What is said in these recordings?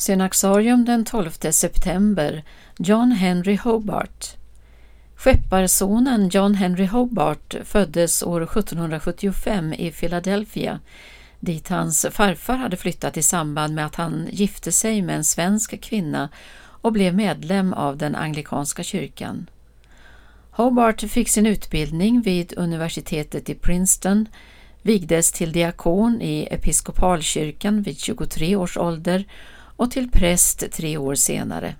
Synaxarium den 12 september John Henry Hobart Skepparsonen John Henry Hobart föddes år 1775 i Philadelphia dit hans farfar hade flyttat i samband med att han gifte sig med en svensk kvinna och blev medlem av den anglikanska kyrkan. Hobart fick sin utbildning vid universitetet i Princeton, vigdes till diakon i episkopalkyrkan vid 23 års ålder och till präst tre år senare.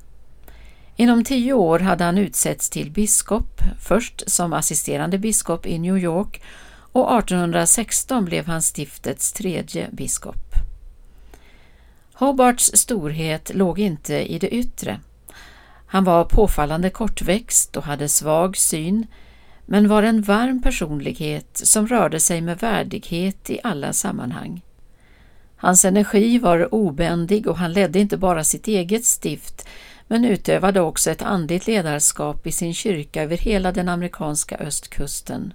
Inom tio år hade han utsetts till biskop, först som assisterande biskop i New York och 1816 blev han stiftets tredje biskop. Hobarts storhet låg inte i det yttre. Han var påfallande kortväxt och hade svag syn, men var en varm personlighet som rörde sig med värdighet i alla sammanhang. Hans energi var obändig och han ledde inte bara sitt eget stift men utövade också ett andligt ledarskap i sin kyrka över hela den amerikanska östkusten.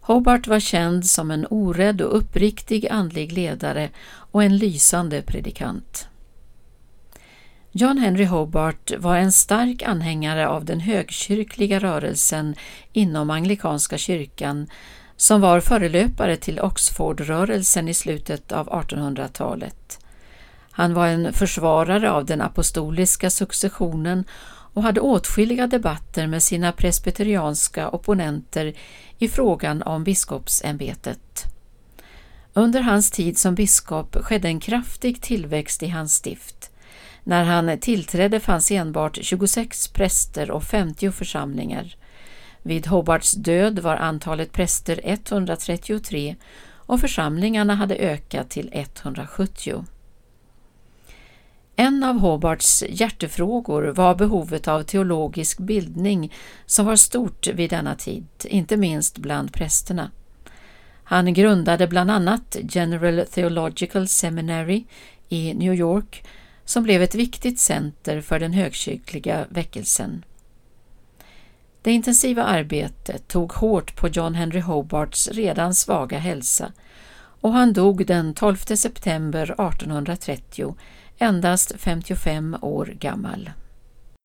Hobart var känd som en orädd och uppriktig andlig ledare och en lysande predikant. John Henry Hobart var en stark anhängare av den högkyrkliga rörelsen inom anglikanska kyrkan som var förelöpare till Oxfordrörelsen i slutet av 1800-talet. Han var en försvarare av den apostoliska successionen och hade åtskilliga debatter med sina presbyterianska opponenter i frågan om biskopsämbetet. Under hans tid som biskop skedde en kraftig tillväxt i hans stift. När han tillträdde fanns enbart 26 präster och 50 församlingar. Vid Hobarts död var antalet präster 133 och församlingarna hade ökat till 170. En av Hobarts hjärtefrågor var behovet av teologisk bildning som var stort vid denna tid, inte minst bland prästerna. Han grundade bland annat General Theological Seminary i New York som blev ett viktigt center för den högkyrkliga väckelsen. Det intensiva arbetet tog hårt på John Henry Hobarts redan svaga hälsa och han dog den 12 september 1830 endast 55 år gammal.